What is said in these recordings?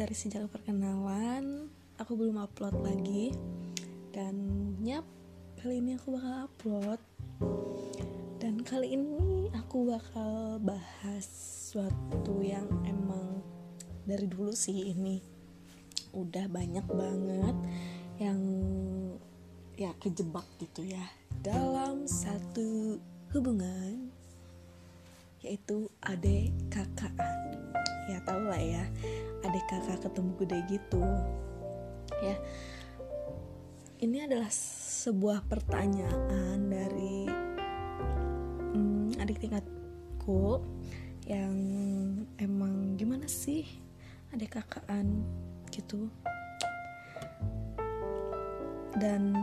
dari sejak perkenalan aku belum upload lagi. Dan nyap kali ini aku bakal upload. Dan kali ini aku bakal bahas suatu yang emang dari dulu sih ini udah banyak banget yang ya kejebak gitu ya dalam satu hubungan yaitu adik kakaan ya tau lah ya adik kakak ketemu gede gitu ya ini adalah sebuah pertanyaan dari hmm, adik tingkatku yang emang gimana sih adik kakaan gitu. Dan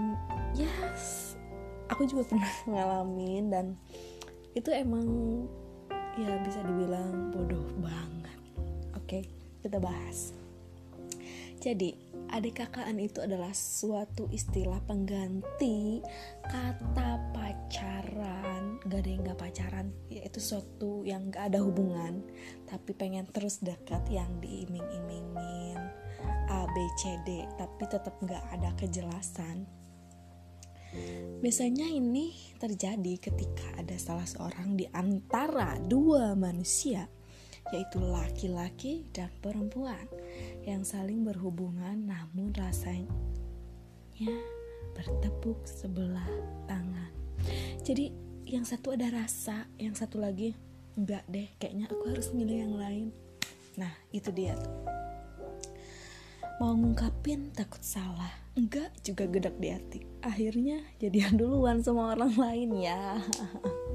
ya yes, aku juga pernah ngalamin dan itu emang ya bisa dibilang bodoh banget oke kita bahas. Jadi adik kakaan itu adalah suatu istilah pengganti kata pacaran. Gak ada yang gak pacaran yaitu suatu yang gak ada hubungan tapi pengen terus dekat yang diiming-imingin. A B C D tapi tetap gak ada kejelasan. Biasanya ini terjadi ketika ada salah seorang di antara dua manusia, yaitu laki-laki dan perempuan yang saling berhubungan namun rasanya bertepuk sebelah tangan. Jadi yang satu ada rasa, yang satu lagi enggak deh, kayaknya aku harus milih yang lain. Nah, itu dia tuh. Mau ngungkapin takut salah, enggak juga gedek di hati akhirnya jadian duluan sama orang lain ya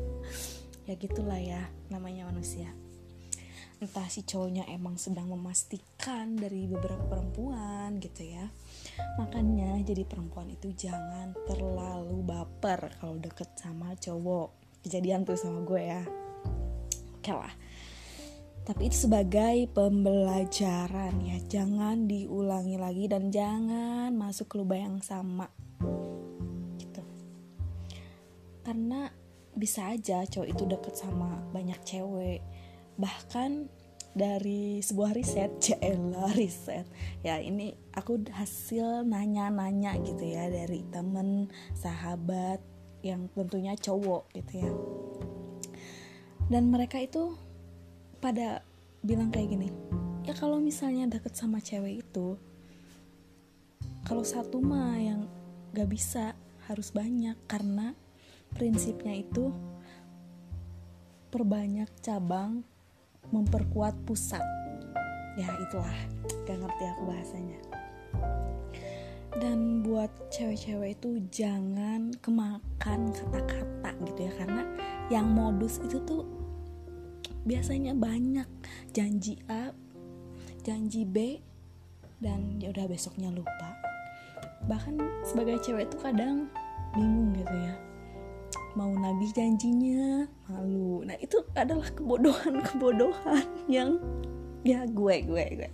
ya gitulah ya namanya manusia entah si cowoknya emang sedang memastikan dari beberapa perempuan gitu ya. Makanya jadi perempuan itu jangan terlalu baper kalau deket sama cowok. Kejadian tuh sama gue ya. Oke lah. Tapi itu sebagai pembelajaran ya. Jangan diulangi lagi dan jangan masuk ke lubang yang sama. Gitu. Karena bisa aja cowok itu deket sama banyak cewek bahkan dari sebuah riset cila riset. Ya ini aku hasil nanya-nanya gitu ya dari temen sahabat yang tentunya cowok gitu ya. Dan mereka itu pada bilang kayak gini ya kalau misalnya deket sama cewek itu kalau satu mah yang gak bisa harus banyak. Karena prinsipnya itu perbanyak cabang memperkuat pusat. Ya itulah. Gak ngerti aku bahasanya. Dan buat cewek-cewek itu jangan kemakan kata-kata gitu ya karena yang modus itu tuh biasanya banyak. Janji A janji B dan ya udah besoknya lupa. Bahkan sebagai cewek tuh kadang bingung gitu ya mau nagih janjinya. Malu. Nah itu adalah kebodohan kebodohan yang ya gue gue gue.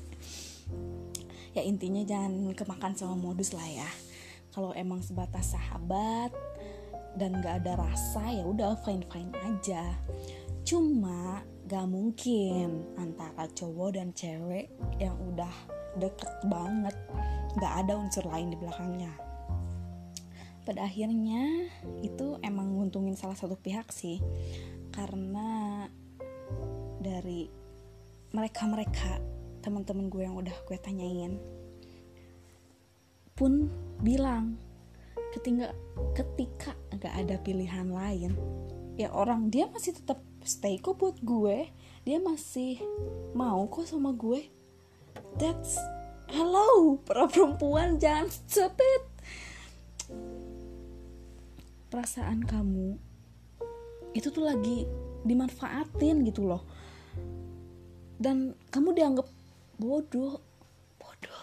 Ya intinya jangan kemakan sama modus lah ya. Kalau emang sebatas sahabat dan gak ada rasa ya udah fine fine aja. Cuma gak mungkin antara cowok dan cewek yang udah deket banget gak ada unsur lain di belakangnya pada akhirnya itu emang nguntungin salah satu pihak sih. Karena dari mereka-mereka teman-teman gue yang udah gue tanyain pun bilang ketika ketika nggak ada pilihan lain ya orang dia masih tetap stay kok buat gue. Dia masih mau kok sama gue. That's hello para perempuan jangan stupid perasaan kamu itu tuh lagi dimanfaatin gitu loh. Dan kamu dianggap bodoh bodoh.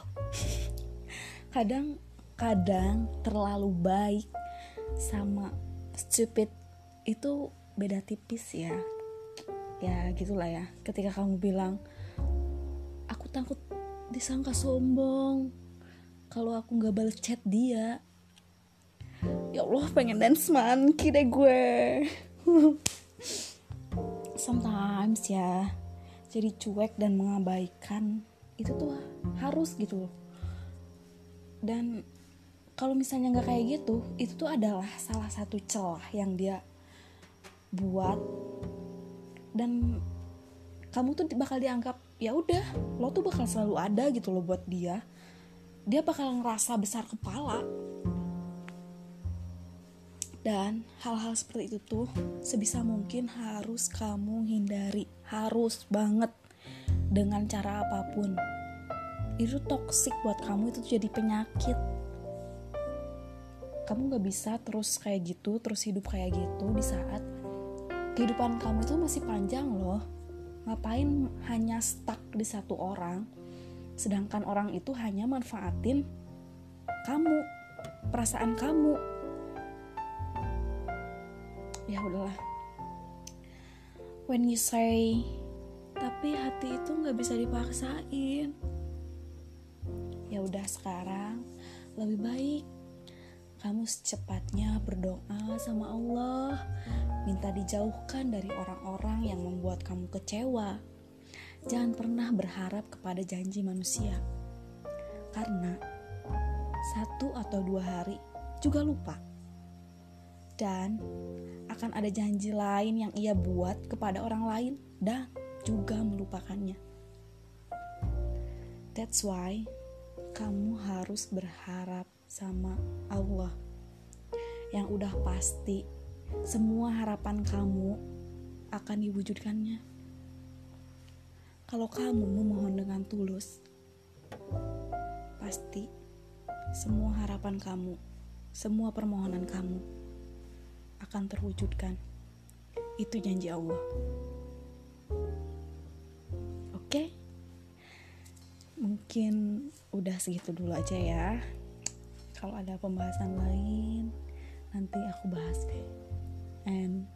Kadang kadang terlalu baik sama stupid itu beda tipis ya. Ya gitulah ya. Ketika kamu bilang aku takut disangka sombong. Kalau aku nggak balas chat dia ya Allah pengen dance monkey deh gue. Sometimes ya jadi cuek dan mengabaikan itu tuh harus gitu dan kalau misalnya nggak kayak gitu itu tuh adalah salah satu celah yang dia buat. Dan kamu tuh bakal dianggap ya udah lo tuh bakal selalu ada gitu loh buat dia. Dia bakal ngerasa besar kepala dan hal-hal seperti itu tuh sebisa mungkin harus kamu hindari, harus banget dengan cara apa pun. Itu toksik buat kamu itu jadi penyakit. Kamu gak bisa terus kayak gitu, terus hidup kayak gitu di saat kehidupan kamu itu masih panjang loh. Ngapain hanya stuck di satu orang, sedangkan orang itu hanya manfaatin kamu, perasaan kamu, ya udahlah. When you say tapi hati itu nggak bisa dipaksain. Ya udah sekarang. Lebih baik kamu secepatnya berdoa sama Allah. Minta dijauhkan dari orang-orang yang membuat kamu kecewa. Jangan pernah berharap kepada janji manusia. Karena satu atau dua hari juga lupa dan akan ada janji lain yang ia buat kepada orang lain dan juga melupakannya. That's why kamu harus berharap sama Allah yang udah pasti semua harapan kamu akan diwujudkannya. Kalau kamu memohon dengan tulus, pasti semua harapan kamu, semua permohonan kamu akan terwujudkan. Itu janji Allah. Oke, mungkin udah segitu dulu aja ya. Kalau ada pembahasan lain, nanti aku bahas deh. And